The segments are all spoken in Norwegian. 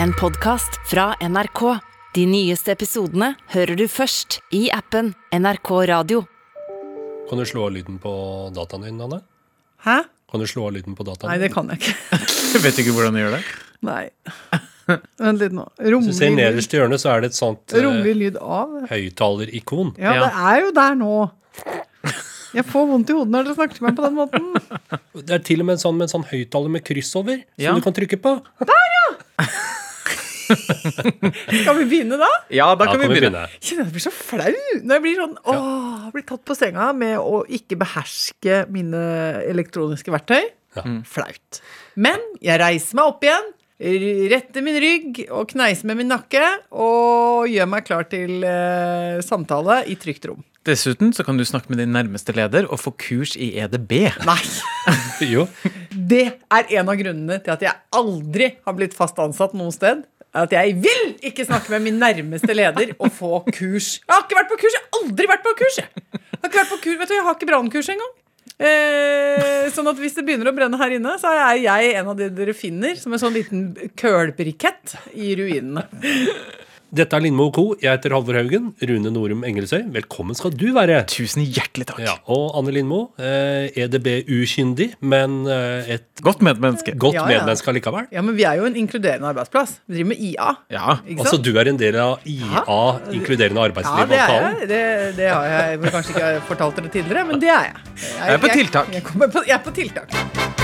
En podkast fra NRK. De nyeste episodene hører du først i appen NRK Radio. Kan du slå av lyden på dataen din, Anne? Hæ? Kan du slå av lyden på dataen? Nei, det kan jeg ikke. jeg Vet ikke hvordan du gjør det? Nei. Vent litt nå. Hvis du Rommelig ser lyd, nederst i hjørnet, så er det et sånt Romlig lyd av. høyttalerikon. Ja, Ja. det er jo der nå. Jeg får vondt i hodet når dere snakker til meg på den måten. Det er til og med en sånn med en sånn høyttaler med kryss over, som Ja. du kan trykke på. Skal vi begynne da? Ja, da Da kan vi begynne. Jeg kjenner jeg blir så flau når jeg blir sånn Åh, jeg blir tatt på senga med å ikke beherske mine elektroniske verktøy. Flaut. Men jeg reiser meg opp igjen, retter min rygg og kneiser med min nakke og gjør meg klar til eh, samtale i trygt rom. Dessuten så kan du snakke med din nærmeste leder og få kurs i EDB. Nei! Jo. Det er en av grunnene til at jeg aldri har blitt fast ansatt noe sted. At jeg vil ikke snakke med min nærmeste leder og få kurs. Jeg har ikke vært på kurs! Jeg har aldri vært på kurs! Jeg, har ikke vært på kurs, vet du, jeg har ikke brannkurs engang. Eh, sånn at hvis det begynner å brenne her inne, så er jeg en av de dere finner som en sånn liten kølbrikett i ruinene. Dette er Lindmo Co. Jeg heter Halvor Haugen. Rune Norum Engelsøy, velkommen skal du være. Tusen hjertelig takk. Ja, og Anne Lindmo, eh, EDB-ukyndig, men eh, et Godt medmenneske. godt Ja, ja. medmenneske allikevel. Ja, men vi er jo en inkluderende arbeidsplass. Vi driver med IA. Ja. Ikke Altså, du er en del av IA, inkluderende Ja, arbeidsliv det er jeg. Det, det har jeg vel kanskje ikke fortalt dere tidligere, men det er jeg. Jeg er på tiltak. Jeg, kommer på, jeg er på tiltak.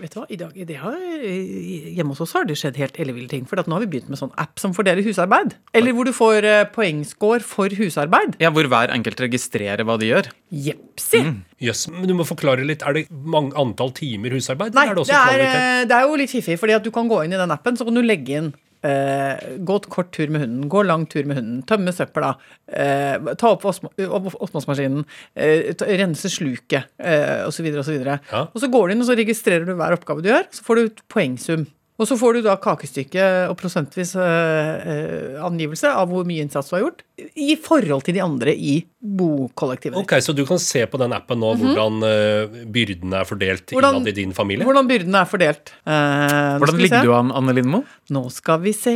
Vet du hva, i dag, det har, Hjemme hos oss har det skjedd helt elleville ting. For at nå har vi begynt med sånn app som fordeler husarbeid. Eller hvor du får eh, poengscore for husarbeid. Ja, Hvor hver enkelt registrerer hva de gjør. Jepsi! Jøss, men du må forklare litt. Er det mange antall timer husarbeid? Nei, eller er det det er, eh, det er jo litt fiffig, fordi at du kan gå inn i den appen, så kan du legge inn eh, gå et kort tur med hunden, gå lang tur med hunden, tømme søpla, eh, ta opp oppvask- opp- oppvaskmaskinen, eh, rense sluket eh, osv. osv. Ja. Og så går du inn og så registrerer du hver oppgave du gjør, så får du et poengsum. Og så får du da kakestykke og prosentvis eh, eh, angivelse av hvor mye innsats du har gjort, i forhold til de andre i bokollektivet. Ok, Så du kan se på den appen nå hvordan eh, byrdene er fordelt. Hvordan- innad i din familie? Hvordan byrdene er fordelt. Eh, Hvordan ligger du an, Anne Lindmo? Nå skal vi se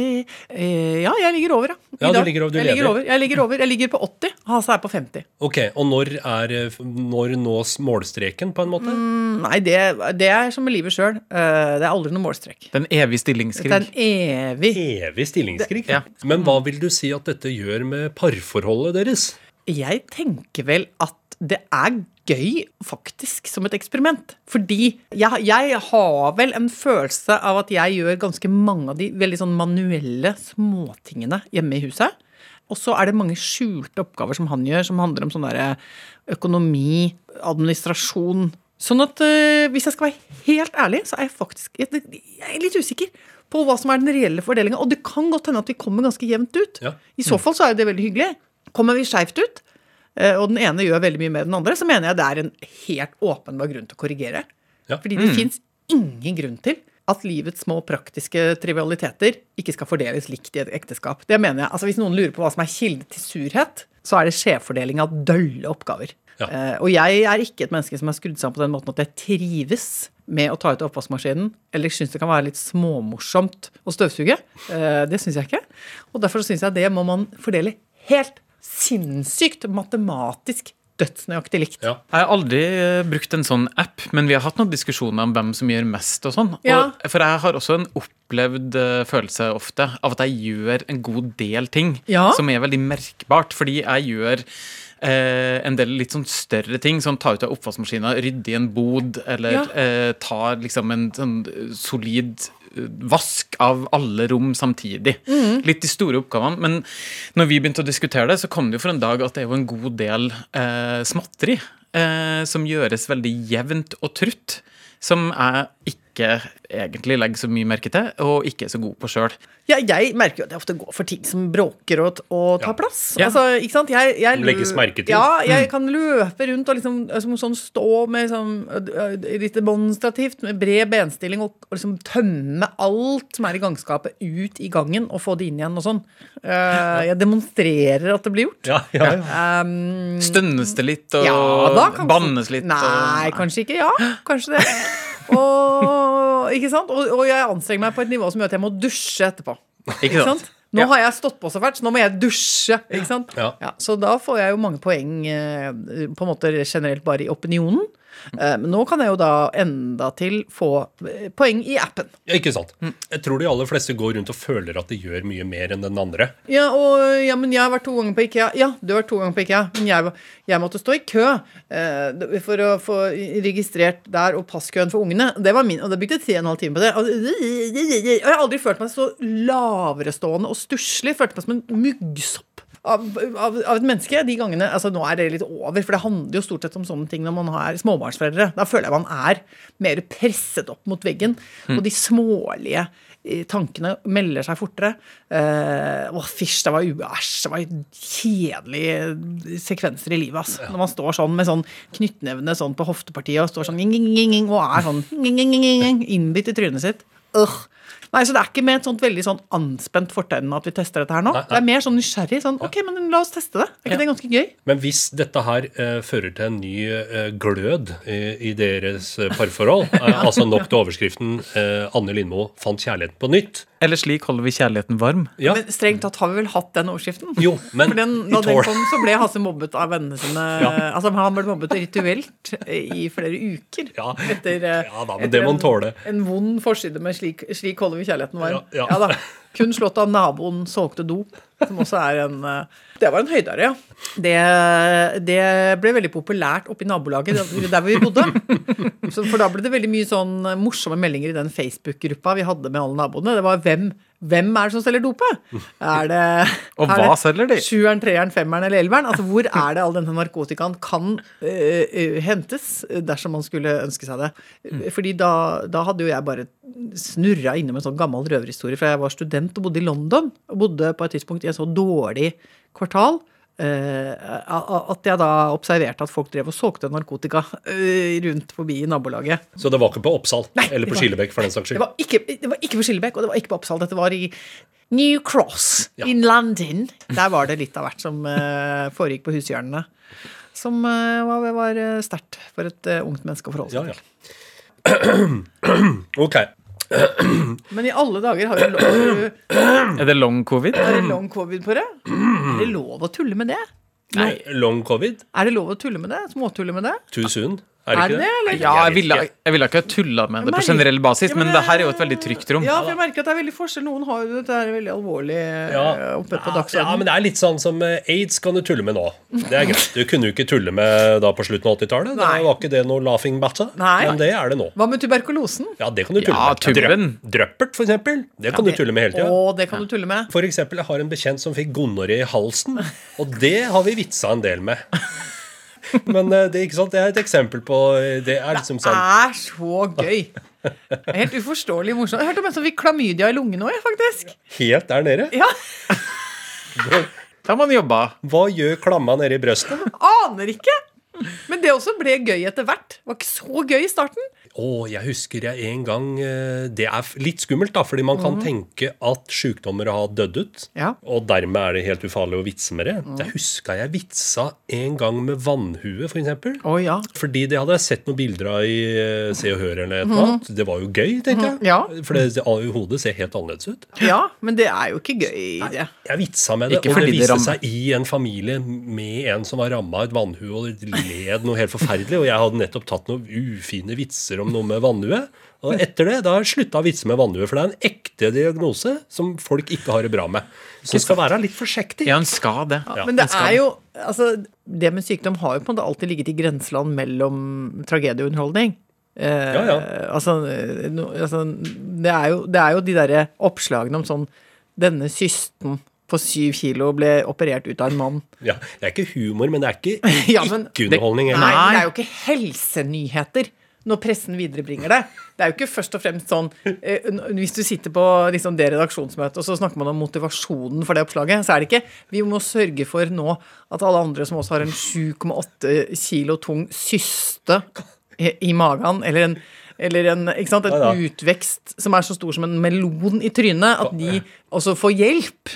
eh, Ja, jeg ligger over, ja. Ja, du ligger over, du jeg, ligger over. jeg ligger over. Jeg ligger på 80. Hasse er på 50. Ok, Og når, er, når nås målstreken, på en måte? Mm, Nei, det, det er som med livet sjøl. det er aldri noen målstrek. Den evige Det er stillingskrig. en evig Evig stillingskrig. Ja. Men hva vil du si at dette gjør med parforholdet deres? Jeg tenker vel at det er gøy, faktisk, som et eksperiment. Fordi jeg, jeg har vel en følelse av at jeg gjør ganske mange av de veldig sånn manuelle småtingene hjemme i huset. Og så er det mange skjulte oppgaver som han gjør, som handler om sånn derre økonomi, administrasjon. Sånn at øh, hvis jeg skal være helt ærlig, så er jeg faktisk jeg, jeg er litt usikker på hva som er den reelle fordelinga. Og det kan godt hende at vi kommer ganske jevnt ut. Ja. I så fall så er det veldig hyggelig. Kommer vi skeivt ut, eh, og den ene gjør veldig mye med den andre, så mener jeg det er en helt åpenbar grunn til å korrigere. Ja. Fordi det fins ingen grunn til at livets små praktiske trivialiteter ikke skal fordeles likt i et ekteskap. Det mener jeg. Altså Hvis noen lurer på hva som er kilde til surhet, så er det skjevfordeling av dølle oppgaver. Ja. Eh, og jeg er ikke et menneske som er skrudd sammen på den måten at jeg trives med å ta ut oppvaskmaskinen, eller syns det kan være litt småmorsomt å støvsuge. Eh, det syns jeg ikke. Og derfor syns jeg det må man fordele helt sinnssykt matematisk dødsnøyaktig likt. Ja. Jeg har aldri eh, brukt en sånn app, men vi har hatt noen diskusjoner om hvem som gjør mest og sånn. Ja. Og, for jeg har også en opplevd følelse ofte av at jeg gjør en god del ting Ja. som er veldig merkbart, fordi jeg gjør eh, en del litt sånn større ting, som ta ut av oppvaskmaskina, rydde i en bod, eller Ja. eh, ta liksom en sånn solid eh, vask av alle rom samtidig. Mm. Litt de store oppgavene. Men når vi begynte å diskutere det, så kom det jo for en dag at det er jo en god del eh, småtteri eh, som gjøres veldig jevnt og trutt, som jeg ikke egentlig legger så mye merke til, og ikke er så god på sjøl. Ja, jeg merker jo at jeg ofte går for ting som bråker og, og tar Ja. plass. Ja. Altså, ikke sant? Jeg, jeg, Legges merke til. Ja, jeg kan løpe rundt og liksom som sånn stå med sånn, ø, litt demonstrativt med bred benstilling og, og liksom tømme alt som er i gangskapet, ut i gangen og få det inn igjen og sånn. Uh, jeg demonstrerer at det blir gjort. Ja, ja, ja. Um, Stønnes det litt, og ja, da bannes litt? Nei, og, kanskje ikke. Ja, kanskje det. Og, ikke sant? Og, og jeg anstrenger meg på et nivå som gjør at jeg må dusje etterpå. Ikke sant? Nå Ja. har jeg stått på så fælt, så nå må jeg dusje. Ikke sant? Ja. så da får jeg jo mange poeng eh, på en måte generelt bare i opinionen. Eh, Men nå kan jeg jo da enda til få eh, poeng i appen. Ja, Ikke sant? Jeg tror de aller fleste går rundt og føler at de gjør mye mer enn den andre. Ja, og, ja, men jeg har vært to ganger på IKEA. Ja, du har vært to ganger på IKEA. Men jeg, jeg måtte stå i kø eh, for å få registrert der og passkøen for ungene. Det var min, og det brukte tre og en halv time på det. Og, og jeg har aldri følt meg så laverestående og stusslig. Følte meg som en muggsopp. Av, av, av et menneske de gangene altså Nå er det litt over, for det handler jo stort sett om sånne ting når man er småbarnsforeldre. Da føler jeg man er mer presset opp mot veggen, og de smålige eh, tankene melder seg fortere. Eh, å, fysj, det var uæsj, det var kjedelige sekvenser i livet. altså. Når man står sånn med sånn knyttnevene sånn på hoftepartiet og står sånn ging, ging, ging, og er sånn ging, ging, ging, ging, innbitt i trynet sitt. Ugh. Nei, så Det er ikke med et sånt veldig sånn anspent fortegn at vi tester dette her nå. Nei, nei. Det er mer sånn nysgjerrig. sånn, ok, men La oss teste det. Er ikke det ganske gøy? Men hvis dette her eh, fører til en ny eh, glød i, i deres eh, parforhold, eh, altså nok til overskriften eh, 'Anne Lindmo fant kjærligheten på nytt', Eller slik holder vi kjærligheten varm. ja, Men strengt tatt har vi vel hatt den overskriften? jo, men For den, da den kom, så ble Hasse mobbet av vennene sine. Ja. Altså Han ble mobbet rituelt i flere uker. Ja. Etter, eh, Ja da, men etter det må han en- tåle. En vond forside med 'Slik, slik holder vi kjærligheten var. Ja, ja. da. Kun slått av naboen solgte dop, som også er en eh, Det var en høydare, ja. Det, det ble veldig populært oppe i nabolaget der der vi bodde. Så, for da ble det veldig mye sånn morsomme meldinger i den Facebook-gruppa vi hadde med alle naboene. Det var hvem, hvem er det som selger dope? Er det Og hva det selger de? Sjueren, treeren, femmeren eller elveren? Altså, hvor er det all denne narkotikaen kan uh, uh, hentes dersom man skulle ønske seg det? Fordi da, da hadde jo jeg bare snurra innom en sånn gammel røverhistorie fra jeg var student og bodde i London. Og bodde på et tidspunkt i en så dårlig kvartal. Øh, at jeg da observerte at folk drev og solgte narkotika øh, rundt forbi i nabolaget. Så det var ikke på Oppsal eller på Skillebekk for den saks Det skyld. var ikke, det var ikke på Skillebekk, og det var ikke på Oppsal. Dette var i New Cross Ja. in London. Der var det litt av hvert som eh, foregikk på hushjørnene. Som eh, var, var eh, sterkt for et eh, ungt menneske å forholde Ja, seg ja. til. Ok. Men i alle dager har du lov, Er det long covid? er det long covid på det? Er det lov å tulle med det? Nei, long covid? Er det lov å tulle med det? Småtulle med det? Too soon? Er det er det, det? eller? Ja, jeg ville, ikke. jeg ville ikke ha tulla med det på generell basis, Ja, men men det- det her er jo et veldig trygt rom. Ja, for jeg merker at det er veldig forskjell. Noen har jo dette her veldig alvorlig eh, Ja. oppe på Ja, men det er litt sånn som eh, aids kan du tulle med nå. Det er greit. Du kunne jo ikke tulle med da på slutten av 80-tallet. Da var ikke det noe laughing matter. Nei. Men det er det nå. Hva med tuberkulosen? Ja, det kan du tulle Ja, med. tuben. Drøp- Drøppert, for eksempel. Det kan du tulle med hele tida. Å, det kan du tulle med. For eksempel, jeg har en bekjent som fikk gonoré i halsen, og det har vi vitsa en del med. Men eh, det, er ikke sant? det er et eksempel på eh, Det er liksom sånn er så gøy. Det er Helt uforståelig morsomt. Jeg hørte om en som fikk klamydia i lungene òg, faktisk. helt der nede. Ja, Da har man jobba. Hva gjør klamma nede i brøstet? Aner ikke. Men det også ble gøy etter hvert. Det var ikke så gøy i starten. Å, jeg husker jeg en gang eh, Det er litt skummelt, da, fordi man kan tenke at sykdommer har dødd ut. Ja. Og dermed er det helt ufarlig å vitse med det. Jeg huska jeg vitsa en gang med vannhue, f.eks. eksempel oh, ja. Fordi det hadde jeg sett noen bilder av i eh, Se og Hør eller et eller annet. Det var jo gøy, tenkte jeg. Ja. For det, det, hodet ser helt annerledes ut. ja, men det er jo ikke gøy, det. Jeg vitsa med det, Ikke og det viste seg i en familie med en som var ramma av et vannhue, og det led noe helt forferdelig. Og jeg hadde nettopp tatt noen ufine vitser om noe med vannhue. Og etter det, da slutta å vitse med vannhue, for det er en ekte diagnose som folk ikke har det bra med. Så skal være litt forsiktig. Ja, en skal det. Ja, Men det er jo Altså, det med sykdom har jo på en måte alltid ligget i grenseland mellom tragedie og underholdning. Eh, Ja, ja. Altså, no, altså det, er jo, det er jo de derre oppslagene om sånn Denne kysten på syv kilo ble operert ut av en mann. Ja, det er ikke humor, men det er ikke Ja, men- ikke-underholdning Nei, det er jo ikke helsenyheter når pressen viderebringer det. Det er jo ikke først og fremst sånn eh, Hvis du sitter på liksom, det redaksjonsmøtet, og så snakker man om motivasjonen for det oppslaget, så er det ikke Vi må sørge for nå at alle andre som også har en 7,8 kilo tung syste i, i magen, eller en eller en, ikke sant, en Ja, ja. utvekst som er så stor som en melon i trynet, at de også får hjelp.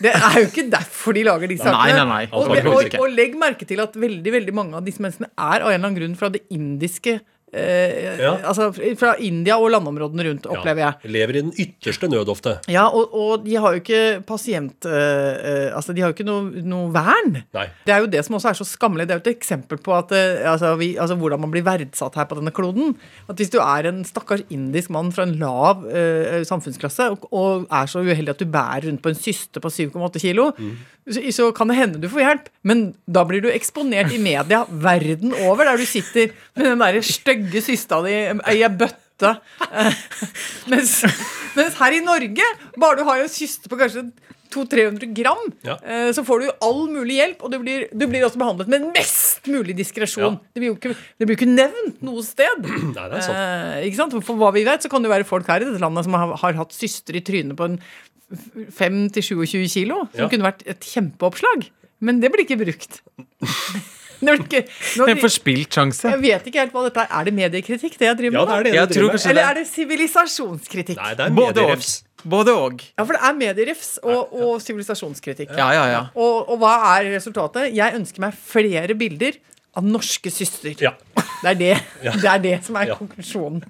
Det er jo ikke derfor de lager de sakene. nei, nei, og, overhodet og, og legg merke til at veldig veldig mange av disse menneskene er av en eller annen grunn fra det indiske eh, Ja. Altså fra India og landområdene rundt, opplever jeg. Lever i den ytterste nød ofte. Ja, og, og de har jo ikke pasient... eh, eh, altså, de har jo ikke noe, noe vern. Nei. Det er jo det som også er så skammelig. Det er jo et eksempel på at, eh, altså, vi, altså, hvordan man blir verdsatt her på denne kloden. At hvis du er en stakkars indisk mann fra en lav eh, samfunnsklasse og, og er så uheldig at du bærer rundt på en syste på 7,8 kilo, så, så kan det hende du får hjelp. Men da blir du eksponert i media verden over, der du sitter med den derre stygge systa di i ei bøtte. Mens, mens her i Norge, bare du har en kyste på kanskje 200-300 gram, Ja. eh, så får du all mulig hjelp, og du blir, du blir også behandlet med mest mulig diskresjon. Ja. Det, blir jo ikke- det blir ikke nevnt noe sted. Nei, det er sant. Eh, ikke sant? For hva vi vet, så kan det være folk her i dette landet som har, har hatt syster i trynet på en 5-27 kilo, som Ja. kunne vært et kjempeoppslag. Men det blir ikke brukt. Det blir ikke, nå, En forspilt sjanse. jeg vet ikke helt hva dette er. Er det mediekritikk, det jeg driver Ja, med? det er det Jeg tror med. Eller er det sivilisasjonskritikk? Nei, det er Både medierefs. Både og. Ja, for det er medierefs og, og sivilisasjonskritikk. Ja, ja, ja. Og, og hva er resultatet? Jeg ønsker meg flere bilder av norske søster. Ja. Det er det, det er det som er Ja. konklusjonen.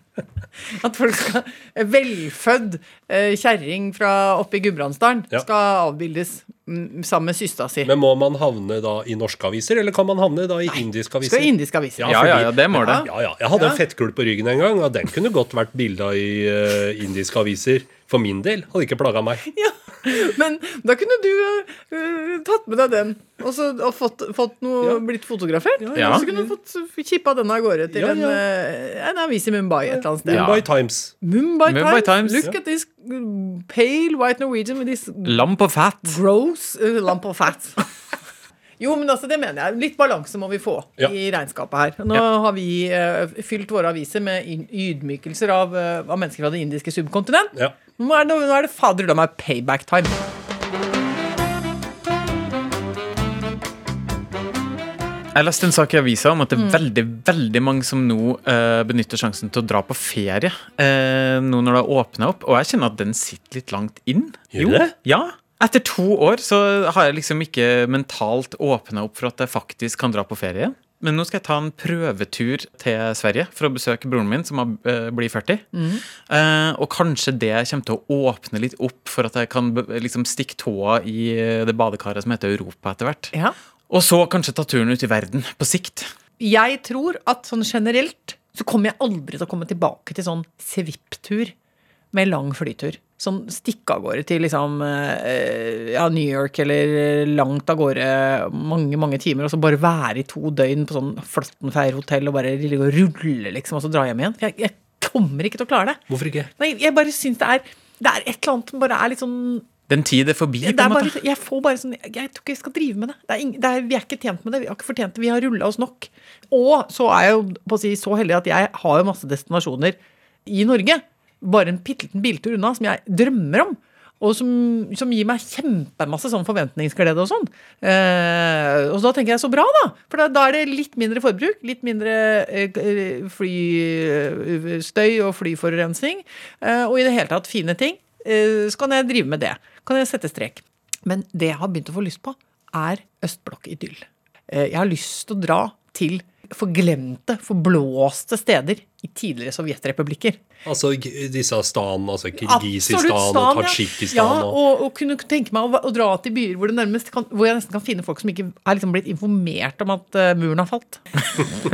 At folk skal Velfødd eh, kjerring fra oppe i Gudbrandsdalen Ja. skal avbildes sammen med søstera si. Men må man havne da i norske aviser, eller kan man havne da i indiske aviser? Skal i indiske aviser. Ja, Ja, ja, ja, det må det. Ja, ja. Jeg hadde Ja. en fettkul på ryggen en gang, og den kunne godt vært bilda i uh, indiske aviser. For min del hadde ikke plaga meg. Men da kunne du uh, tatt med deg den og, så, og fått, fått noe, Ja. blitt fotografert. ja. Og så kunne du fått kippa den av gårde til Ja, En, ja. eh, en avis i Mumbai et eller annet sted. Ja. Mumbai Times. Mumbai, Mumbai Times. Times. Look at this pale white Norwegian with this Lamp of fat. gross uh, lump of fat. Jo, men altså, det mener jeg. Litt balanse må vi få Ja. i regnskapet her. Nå har vi uh, fylt våre aviser med ydmykelser av, uh, av mennesker fra det indiske subkontinent. Ja. Nå er det, nå er det fader da meg payback time. Jeg leste en sak i avisa om at det Mm. er veldig veldig mange som nå uh, benytter sjansen til å dra på ferie Uh, nå når det har åpna opp, og jeg kjenner at den sitter litt langt inn. Gjør det? Ja. Etter to år så har jeg liksom ikke mentalt åpna opp for at jeg faktisk kan dra på ferie. Men nå skal jeg ta en prøvetur til Sverige for å besøke broren min, som har, eh, blir 40. Eh, og kanskje det kommer til å åpne litt opp for at jeg kan liksom stikke tåa i eh, det badekaret som heter Europa etter hvert. Ja. Og så kanskje ta turen ut i verden på sikt. Jeg tror at sånn generelt så kommer jeg aldri til å komme tilbake til sånn svipptur med lang flytur. Sånn stikke av gårde til liksom eh, ja, New York eller langt av gårde mange, mange timer, og så bare være i to døgn på sånn Flåttenfeir-hotell og bare ligge og rulle, liksom, og så dra hjem igjen. For jeg, jeg kommer ikke til å klare det. Hvorfor ikke? Nei, jeg bare syns det er det er et eller annet som bare er litt sånn Den tid er forbi. på en måte. jeg får bare sånn Jeg tror ikke jeg skal drive med det. det, er ing, det er, vi er ikke tjent med det. Vi har ikke fortjent det. Vi har rulla oss nok. Og så er jeg jo på å si så heldig at jeg har jo masse destinasjoner i Norge. Bare en bitte liten biltur unna som jeg drømmer om. Og som, som gir meg kjempemasse sånn forventningsglede og sånn. Eh, og da tenker jeg så bra, da. For da, da er det litt mindre forbruk. Litt mindre eh, flystøy og flyforurensning. Eh, og i det hele tatt fine ting. Eh, så kan jeg drive med det. Kan jeg sette strek. Men det jeg har begynt å få lyst på, er østblokk-idyll. Eh, jeg har lyst til å dra til forglemte, forblåste steder i tidligere sovjetrepublikker. Altså disse stan, altså Kirgisistan stan, og ja. Tadsjikistan Ja, og og, og kunne tenke meg å, å dra til byer hvor, det kan, hvor jeg nesten kan finne folk som ikke er liksom blitt informert om at uh, muren har falt.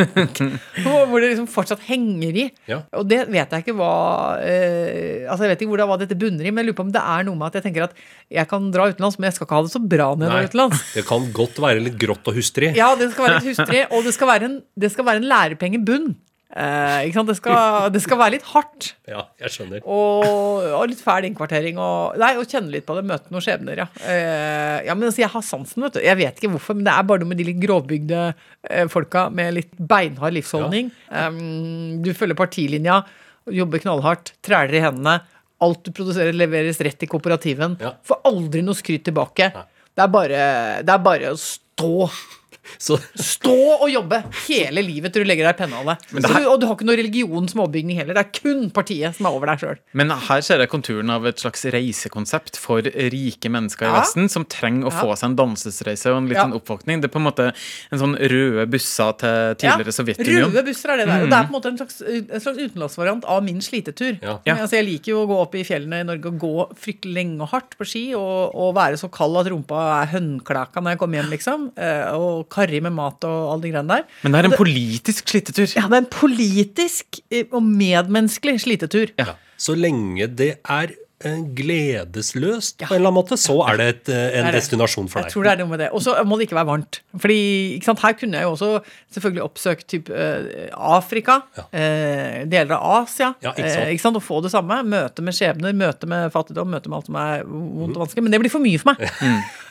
og hvor det liksom fortsatt henger i. Ja. Og det vet jeg ikke hva uh, Altså jeg vet ikke hvordan, hva dette bunner i, men jeg lurer på om det er noe med at jeg tenker at jeg kan dra utenlands, men jeg skal ikke ha det så bra når jeg drar utenlands. det kan godt være litt grått og hustrig. Ja, det skal være litt hustrig, og det skal være en, det skal være en lærepengebunn. Eh, ikke sant? Det skal, det skal være litt hardt. Ja, jeg skjønner. Og, og litt fæl innkvartering. Og, nei, og kjenne litt på det. Møte noen skjebner, ja. Eh, ja, men altså, jeg har sansen, vet du. Jeg vet ikke hvorfor, men det er bare noe med de litt grovbygde eh, folka med litt beinhard livsholdning. Um, du følger partilinja, jobber knallhardt, træler i hendene. Alt du produserer, leveres rett i kooperativen. Ja. Får aldri noe skryt tilbake. Det er bare, det er bare å stå. Så Stå og jobbe hele livet til du legger deg i pennhallet. Og du har ikke noe religion som overbygning heller. Det er kun partiet som er over deg sjøl. Men her ser jeg konturen av et slags reisekonsept for rike mennesker i Ja. Vesten som trenger å Ja. få seg en dannelsesreise og en liten Ja. oppvåkning. Det er på en måte en sånn røde busser til tidligere Sovjetunionen. Røde busser er det der. Og det er på en måte en slags, en slags utenlandsvariant av min slitetur. Ja. Ja. Altså, jeg liker jo å gå opp i fjellene i Norge og gå fryktelig lenge og hardt på ski, og, og være så kald at rumpa er hønklaka når jeg kommer hjem, liksom. Eh, Og karrig med mat og alle de greiene der. Men det er en politisk slitetur. Ja, det er en politisk eh, og medmenneskelig slitetur. ja. Så lenge det er gledesløst gledesløst på en eller annen måte, så er det et, eh, en Det er det. destinasjon for deg. Jeg tror det er noe med det. Og så må det ikke være varmt. Fordi ikke sant, Her kunne jeg jo også selvfølgelig oppsøkt typ, eh, Afrika, Ja. eh, deler av Asia. Ja, ikke sant. eh, ikke sant, Og få det samme. Møte med skjebner, møte med fattigdom, møte med alt som er vondt og vanskelig. Men det blir for mye for meg.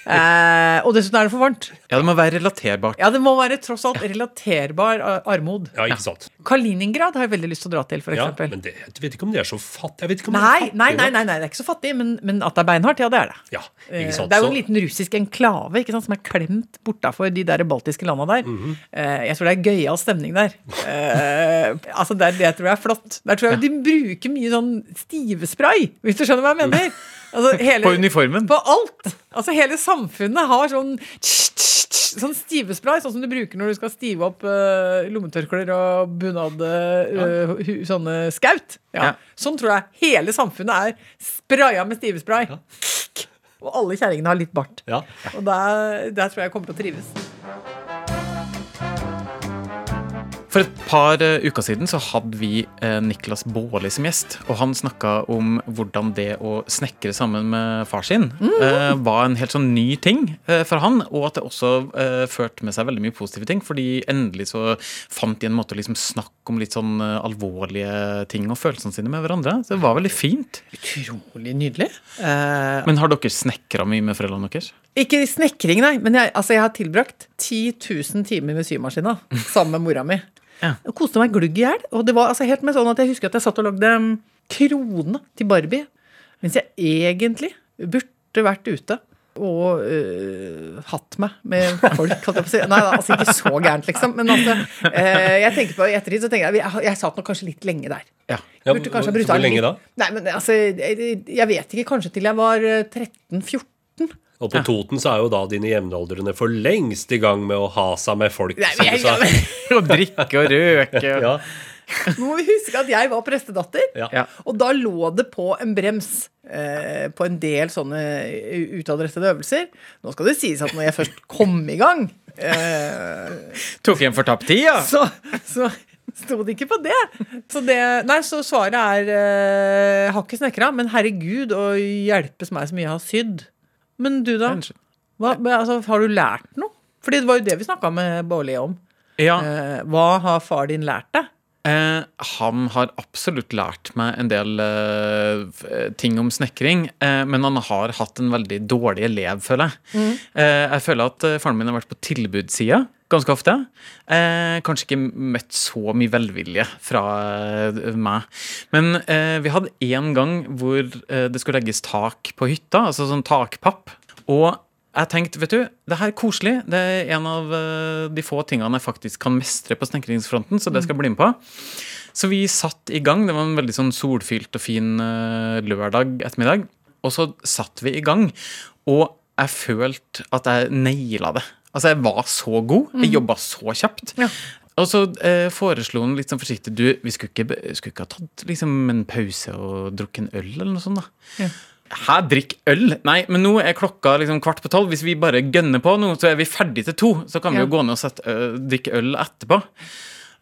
Eh, og dessuten er det for varmt. Ja, det må være relaterbart. Ja, Det må være tross alt relaterbar eh, armod. Ja, ikke sant. Kaliningrad har jeg veldig lyst til å dra til, Ja, men det, jeg vet ikke om de er så fattige. Jeg vet ikke om Nei, nei, nei, nei, nei, det er ikke så fattig, men, men at det er beinhardt, ja, det er det. Ja, Eh, ikke sant. Det er jo en liten russisk enklave ikke sant, som er klemt bortafor de der baltiske landa der. Mhm. Eh, Jeg tror det er gøyal stemning der. Eh, altså det, det tror jeg er flott. Der tror jeg De bruker mye sånn stivespray, hvis du skjønner hva jeg mener. Altså, hele, På uniformen. På alt! Altså Hele samfunnet har sånn Sånn stivespray, sånn som du bruker når du skal stive opp uh, lommetørklær og bunad uh, hu- Sånne skaut. Ja. Ja. Sånn tror jeg hele samfunnet er spraya med stivespray. Og alle kjerringene har litt bart. Ja. Og der, der tror jeg jeg kommer til å trives. For et par eh, uker siden så hadde vi eh, Niklas Baarli som gjest. Og han snakka om hvordan det å snekre sammen med far sin mm. var en helt sånn ny ting for han. Og at det også førte med seg veldig mye positive ting. Fordi endelig så fant de en måte å liksom snakke om litt sånn alvorlige ting og følelsene sine med hverandre. Så det var veldig fint. Utrolig nydelig. Uh, Men har dere snekra mye med foreldrene deres? ikke snekring, nei, men jeg, altså, jeg har tilbrakt 10 000 timer med symaskina sammen med mora mi. Ja. Og koste meg glugg i hjel. Og det var altså helt med sånn at jeg husker at jeg satt og lagde mm, krone til Barbie. Mens jeg egentlig burde vært ute og øh, hatt meg med folk. holdt jeg på å si. Nei, altså ikke så gærent, liksom. Men altså, eh, jeg tenker på i ettertid så tenker jeg jeg, jeg satt nok kanskje litt lenge der. Ja. Ja, hvor, lenge da? Nei, men altså, jeg, jeg vet ikke. Kanskje til jeg var eh, 13-14. Og på Toten så er jo da dine jevnaldrende for lengst i gang med å ha seg med folk. Nei, som men du sa. Og drikke og røke. Ja, Nå må vi huske at jeg var prestedatter, ja. Ja. og da lå det på en brems eh, på en del sånne utadrettede øvelser. Nå skal det sies at når jeg først kom i gang, eh, Tok igjen for tapt tid, ja. så, så sto det ikke på det. Så, det, nei, så svaret er eh, har ikke snekra, men herregud, å hjelpes meg så mye jeg har sydd. Men du, da? Hva, altså, har du lært noe? Fordi det var jo det vi snakka med Bårli om. Ja. Eh, hva har far din lært deg? Eh, han har absolutt lært meg en del eh, ting om snekring, eh, men han har hatt en veldig dårlig elev, føler jeg. Eh, jeg føler at eh, faren min har vært på tilbudssida ganske ofte. Eh, kanskje ikke møtt så mye velvilje fra eh, meg. Men eh, vi hadde én gang hvor eh, det skulle legges tak på hytta, altså sånn takpapp. Og jeg tenkte, vet du, det her er koselig. Det er en av eh, de få tingene jeg faktisk kan mestre på snekringsfronten, så det skal jeg bli med på. Så vi satt i gang. Det var en veldig sånn solfylt og fin eh, lørdag ettermiddag. Og så satt vi i gang, og jeg følte at jeg naila det. Altså, jeg var så god. Jeg jobba så kjapt. Ja. Og så eh, foreslo han litt sånn forsiktig Du, vi skulle ikke, skulle ikke ha tatt liksom, en pause og drukket en øl, eller noe sånt, da. Ja. Hæ, drikk øl? Nei, men nå er klokka liksom kvart på tolv. Hvis vi bare gønner på nå, så er vi ferdig til to. Så kan vi Ja. jo gå ned og sette, ø, drikke øl etterpå.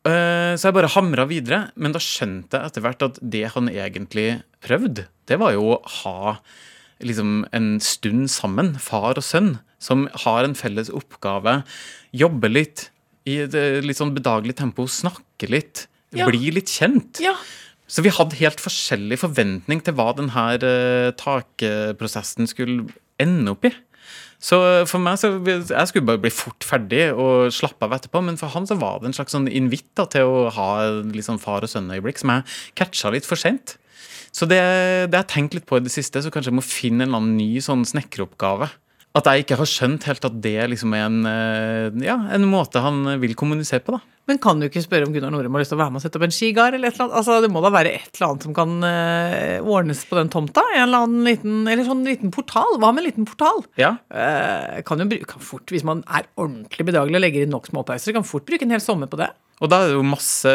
Uh, så jeg bare hamra videre. Men da skjønte jeg etter hvert at det han egentlig prøvde, det var jo å ha liksom en stund sammen, far og sønn, som har en felles oppgave. Jobbe litt i et eh, litt sånn bedagelig tempo, snakke litt, Ja. bli litt kjent. Ja. Så vi hadde helt forskjellig forventning til hva denne uh, takprosessen skulle ende opp i. Så for meg så Jeg skulle bare bli fort ferdig og slappe av etterpå, men for han så var det en slags sånn invitt til å ha sånn far og sønn-øyeblikk som jeg catcha litt for sent. Så det, det har jeg tenkt litt på i det siste, så kanskje jeg må finne en eller annen ny sånn snekkeroppgave. At jeg ikke har skjønt helt at det liksom er en, eh, ja, en måte han vil kommunisere på, da. Men kan du ikke spørre om Gunnar Norum har lyst til å være med og sette opp en skigard? eller et eller annet? Altså, Det må da være et eller annet som kan uh, ordnes på den tomta? En eller annen liten, eller sånn liten portal? Hva med en liten portal? Ja. Uh, kan jo bruke, kan fort, Hvis man er ordentlig bedagelig og legger inn nok småpauser, kan fort bruke en hel sommer på det. Og da er det jo masse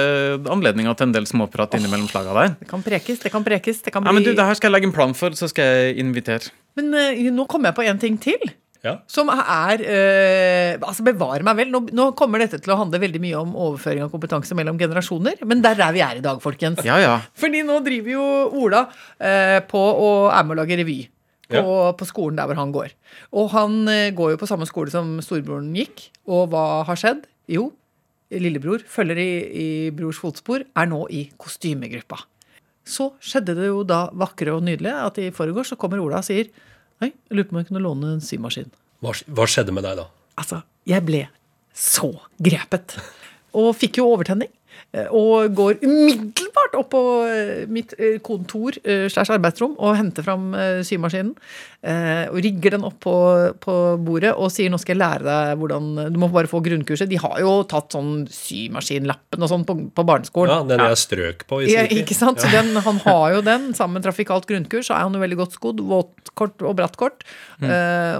anledninger til en del småprat innimellom slaga der. Det kan prekes, det kan prekes. det kan Ja, men du, det her skal jeg legge en plan for, så skal jeg invitere. Men uh, nå kommer jeg på en ting til. Ja. Som er uh, Altså, bevare meg vel. Nå, nå kommer dette til å handle veldig mye om overføring av kompetanse mellom generasjoner. Men der er vi er i dag, folkens. Ja, ja. Fordi nå driver jo Ola uh, på å er med å lage revy. På, Ja. på skolen der hvor han går. Og han går jo på samme skole som storebroren gikk. Og hva har skjedd? Jo, lillebror følger i, i brors fotspor, er nå i kostymegruppa. Så skjedde det jo da vakre og nydelige at i forgårs så kommer Ola og sier jeg lurer på om jeg kunne låne en symaskin. Hva, hva skjedde med deg da? Altså, jeg ble så grepet. Og fikk jo overtenning. eh, Og går umiddelbart opp på eh, mitt eh, kontor eh, slash arbeidsrom og henter fram symaskinen. Og rigger den opp på, på bordet og sier nå skal jeg lære deg hvordan Du må bare få grunnkurset. De har jo tatt sånn symaskinlappen og sånn på, på barneskolen. Ja, Den jeg strøk på i Ja, sin tid. ikke sant? Så den, han har jo den. Sammen med trafikalt grunnkurs så er han jo veldig godt skodd. Våtkort og brattkort mm.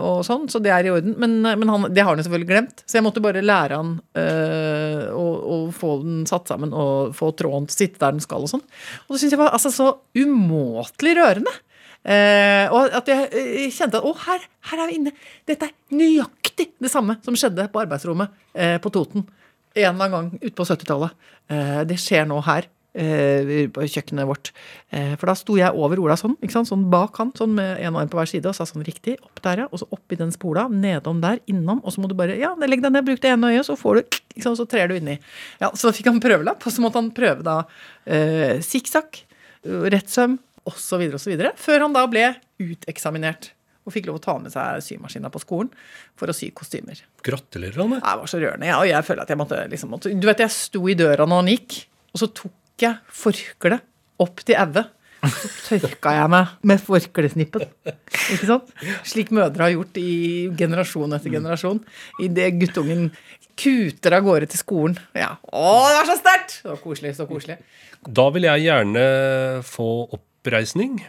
og sånn, så det er i orden. Men, men han, det har han jo selvfølgelig glemt. Så jeg måtte bare lære han øh, å, å få den satt sammen og få tråden til å sitte der den skal og sånn. Og det syns jeg var altså, så umåtelig rørende. Eh, og at jeg eh, kjente at å, her, her er vi inne. Dette er nøyaktig det samme som skjedde på arbeidsrommet eh, på Toten en eller annen gang utpå 70-tallet. Eh, det skjer nå her. Eh, På kjøkkenet vårt. Eh, For da sto jeg over Ola sånn, ikke sant? sånn bak han, sånn med en arm på hver side, og sa sånn riktig, opp der, ja, og så oppi den spola, nedom der, innom, og så må du bare Ja, legg deg ned, bruk det ene øyet, så får du ikke sant? Så trer du inni. Ja, Så fikk han prøvelapp, og så måtte han prøve da eh, sikksakk, rett søm, osv., osv., før han da ble uteksaminert. Og fikk lov å ta med seg symaskina på skolen for å sy kostymer. Gratulerer, Anne. Det var så rørende. Ja, og jeg føler at jeg måtte, liksom, måtte Du vet, jeg sto i døra når han gikk, og så tok jeg forkleet opp til auet. Så tørka jeg meg med forklesnippen. Ikke sant? Slik mødre har gjort i generasjon etter generasjon. Idet guttungen kuter av gårde til skolen. Ja. Å, det var så sterkt! Så koselig, så koselig. Da vil jeg gjerne få oppreisning.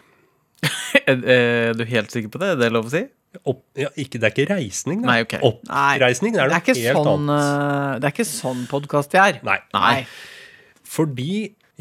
Er, er du helt sikker på det? Er det lov å si? Opp, ja, ikke, det er ikke reisning, da. Nei, okay. Oppreisning det er noe er helt sånn, annet. eh, det er ikke sånn podkast vi er. Nei. Nei. Fordi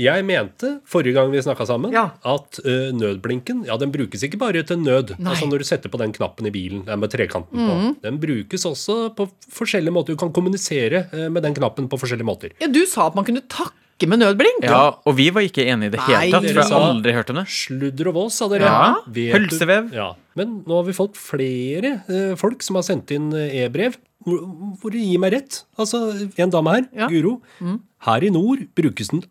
jeg mente forrige gang vi snakka sammen, Ja. at ø, nødblinken ja, den brukes ikke bare til nød. Nei. Mhm. Altså Når du setter på den knappen i bilen den med trekanten på. Den brukes også på forskjellige måter. Du kan kommunisere med den knappen på forskjellige måter. Ja, du sa at man kunne takke med nødblink. Ja, og vi var ikke enige i det hele tatt, dere for jeg har aldri hørt om det. Sludder og vås, sa dere. Ja. Vet du- Ja. Men nå har vi fått flere ø, folk som har sendt inn e-brev. Hvor du gir meg rett. Altså, en dame her, Ja. Guro. Her i nord brukes den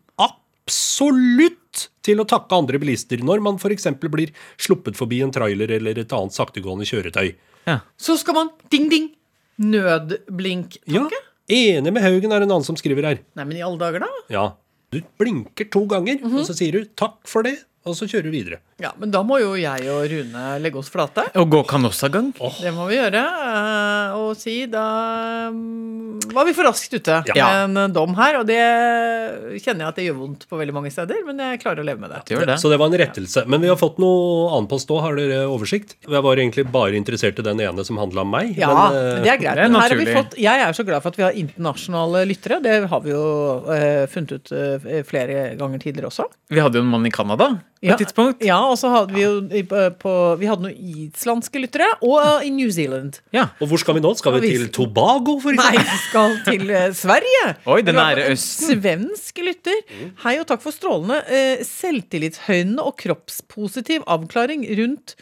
absolutt til å takke andre bilister når man f.eks. blir sluppet forbi en trailer eller et annet saktegående kjøretøy. Ja. Så skal man ding-ding. Nødblink. Ja, Enig med Haugen er en annen som skriver her. Nei, men i alle dager, da? Ja, Du blinker to ganger, og så sier du 'takk for det', og så kjører du videre. Ja, men da må jo jeg og Rune legge oss flate. Og gå kanossagang. Det må vi gjøre. Eh, Og si da mm, var vi for raskt ute Ja. med en dom her. Og det kjenner jeg at det gjør vondt på veldig mange steder, men jeg klarer å leve med det. Det det. Så det var en rettelse. Men vi har fått noe annet på stå. Har dere oversikt? Jeg var egentlig bare interessert i den ene som handla om meg. Ja, men, eh, men det er greit. det er her har vi fått, jeg er så glad for at vi har internasjonale lyttere. Det har vi jo eh, funnet ut eh, flere ganger tidligere også. Vi hadde jo en mann i Canada på Ja. et tidspunkt. Ja, og så hadde vi jo i- på, på Vi hadde noen islandske lyttere, og eh, i New Zealand. Ja. Og hvor skal vi nå? Skal vi til Tobago, for eksempel? Nei, vi skal til eh, Sverige. Oi, den nære Østen. Svensk lytter. Hei og takk for strålende eh, selvtillitshøyende og kroppspositiv avklaring rundt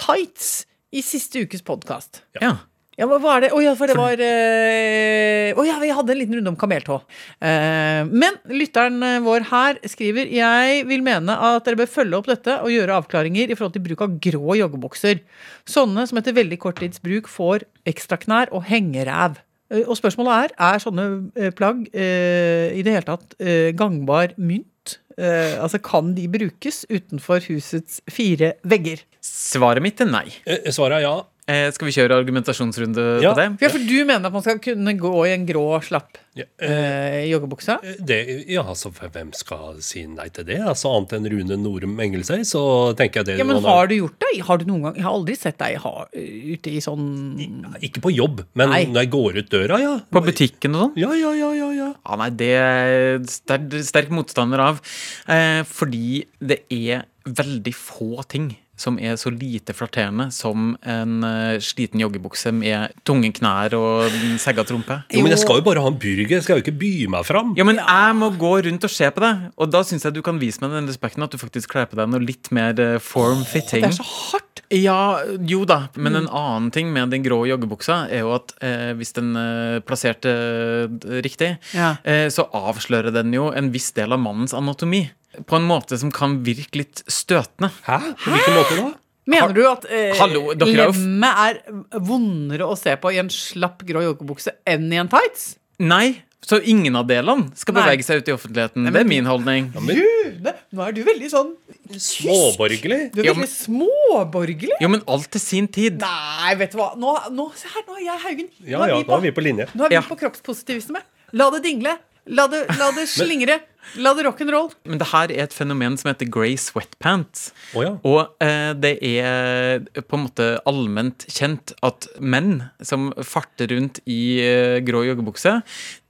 tights i siste ukes podkast. ja. Ja, hva var det? Å ja, for det var eh, oh, ja, vi hadde en liten runde om kameltå. Eh, men lytteren eh, vår her skriver Jeg vil mene at dere bør følge opp dette og gjøre avklaringer i forhold til bruk av grå joggebukser. Sånne som etter veldig kort tids bruk får ekstraknær og hengeræv. Og spørsmålet er er sånne plagg eh, i det hele tatt eh, gangbar mynt? Eh, altså Kan de brukes utenfor husets fire vegger? Svaret mitt er nei. Svaret er ja. Eh, skal vi kjøre argumentasjonsrunde Ja. på det? Ja, for du mener at man skal kunne gå i en grå, slapp Ja, eh, eh, joggebukse? det, ja, altså, hvem skal si nei til det? Altså, Annet enn Rune Norum Engelsøy, så tenker jeg det Ja, men har, har du gjort det? Har du noen gang Jeg har aldri sett deg ha, ute i sånn Ikke på jobb, men Nei. når jeg går ut døra, ja. På butikken og sånn? Ja, ja, ja, ja, ja. Ja, nei, det er sterk, sterk motstander av. Eh, fordi det er veldig få ting som er så lite flatterende som en uh, sliten joggebukse med tunge knær og segga trompe. Jo, men jeg skal jo bare ha en burger, jeg skal jo ikke by meg fram. Ja, men jeg må gå rundt og se på deg, og da syns jeg du kan vise meg den respekten at du faktisk kler på deg noe litt mer eh, form-fitting. Det er så hardt! Ja, jo da, men en annen ting med den grå joggebuksa er jo at eh, hvis den er plassert eh, riktig, Ja. eh, så avslører den jo en viss del av mannens anatomi. På en måte som kan virke litt støtende. Hæ? På hvilken måte da? Mener du at eh, Hallo, er lemmet er vondere å se på i en slapp grå joggebukse enn i en tights? Nei, så ingen av delene skal Nei. bevege seg ut i offentligheten. Det er min holdning. Rune, nå er du veldig sånn Småborgerlig? Du er Ja, veldig men- småborgerlig. Jo, men alt til sin tid. Nei, vet du hva. Nå, nå, se her, nå er jeg Haugen. Ja, ja, nå er vi på linje. Nå er vi Ja. på kroppspositivisme. La det dingle. La det, la det slingre. La det rock'n'roll. Men det her er et fenomen som heter grey sweatpants. Oh, ja. Og eh, det er på en måte allment kjent at menn som farter rundt i eh, grå joggebukse,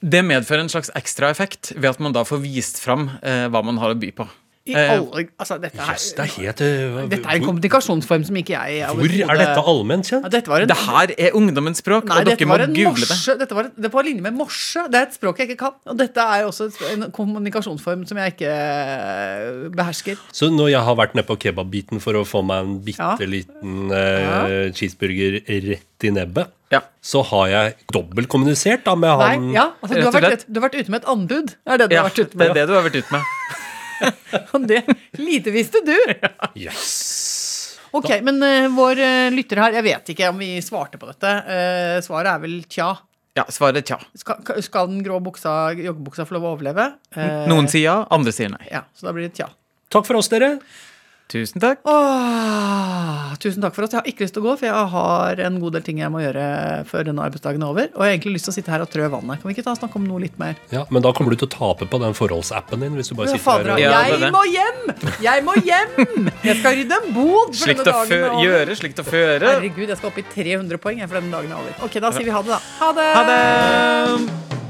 det medfører en slags ekstra effekt ved at man da får vist fram eh, hva man har å by på. Eh, alle, altså, dette, her, det er helt uh, dette er en kommunikasjonsform som ikke jeg hvor er dette allment Ja, kjent? dette var en, Det her er ungdommens språk, Nei, og dere må google det. Dette var, det var på linje med morse. Det er et språk jeg ikke kan. Og dette er også en kommunikasjonsform som jeg ikke eh, behersker. Så når jeg har vært nede på kebabbiten for å få meg en Ja. bitte liten eh, cheeseburger rett i nebbet, Ja. så har jeg dobbeltkommunisert da med Nei, han ja, altså, du, har vært, du har vært ute med et anbud. Det er det du Ja, har vært ute det er det du har vært ute med. Og det lite visste du. Yes! Ok, men uh, vår uh, lytter her, jeg vet ikke om vi svarte på dette. Uh, svaret er vel tja. Ja, svaret er tja. Skal, skal den grå buksa, joggebuksa få lov å overleve? Eh, Noen sier ja, andre sier nei. Ja, så da blir det tja. Takk for oss, dere. Tusen takk. Åh, tusen takk for oss. Jeg har ikke lyst til å gå, for jeg har en god del ting jeg må gjøre før denne arbeidsdagen er over. Og jeg har egentlig lyst til å sitte her og trø vannet. Kan vi ikke ta og snakke om noe litt mer? Ja, Men da kommer du til å tape på den forholdsappen din. hvis du bare Ja, sitter fader, her og... Ja, jeg må hjem! Jeg må hjem! Jeg skal rydde en bod for Slikt denne dagen fø er over. gjøre, slikt å føre. Herregud, jeg skal opp i 300 poeng for denne dagen er over. Ok, da sier vi ha det, da. Ha det! Ha det!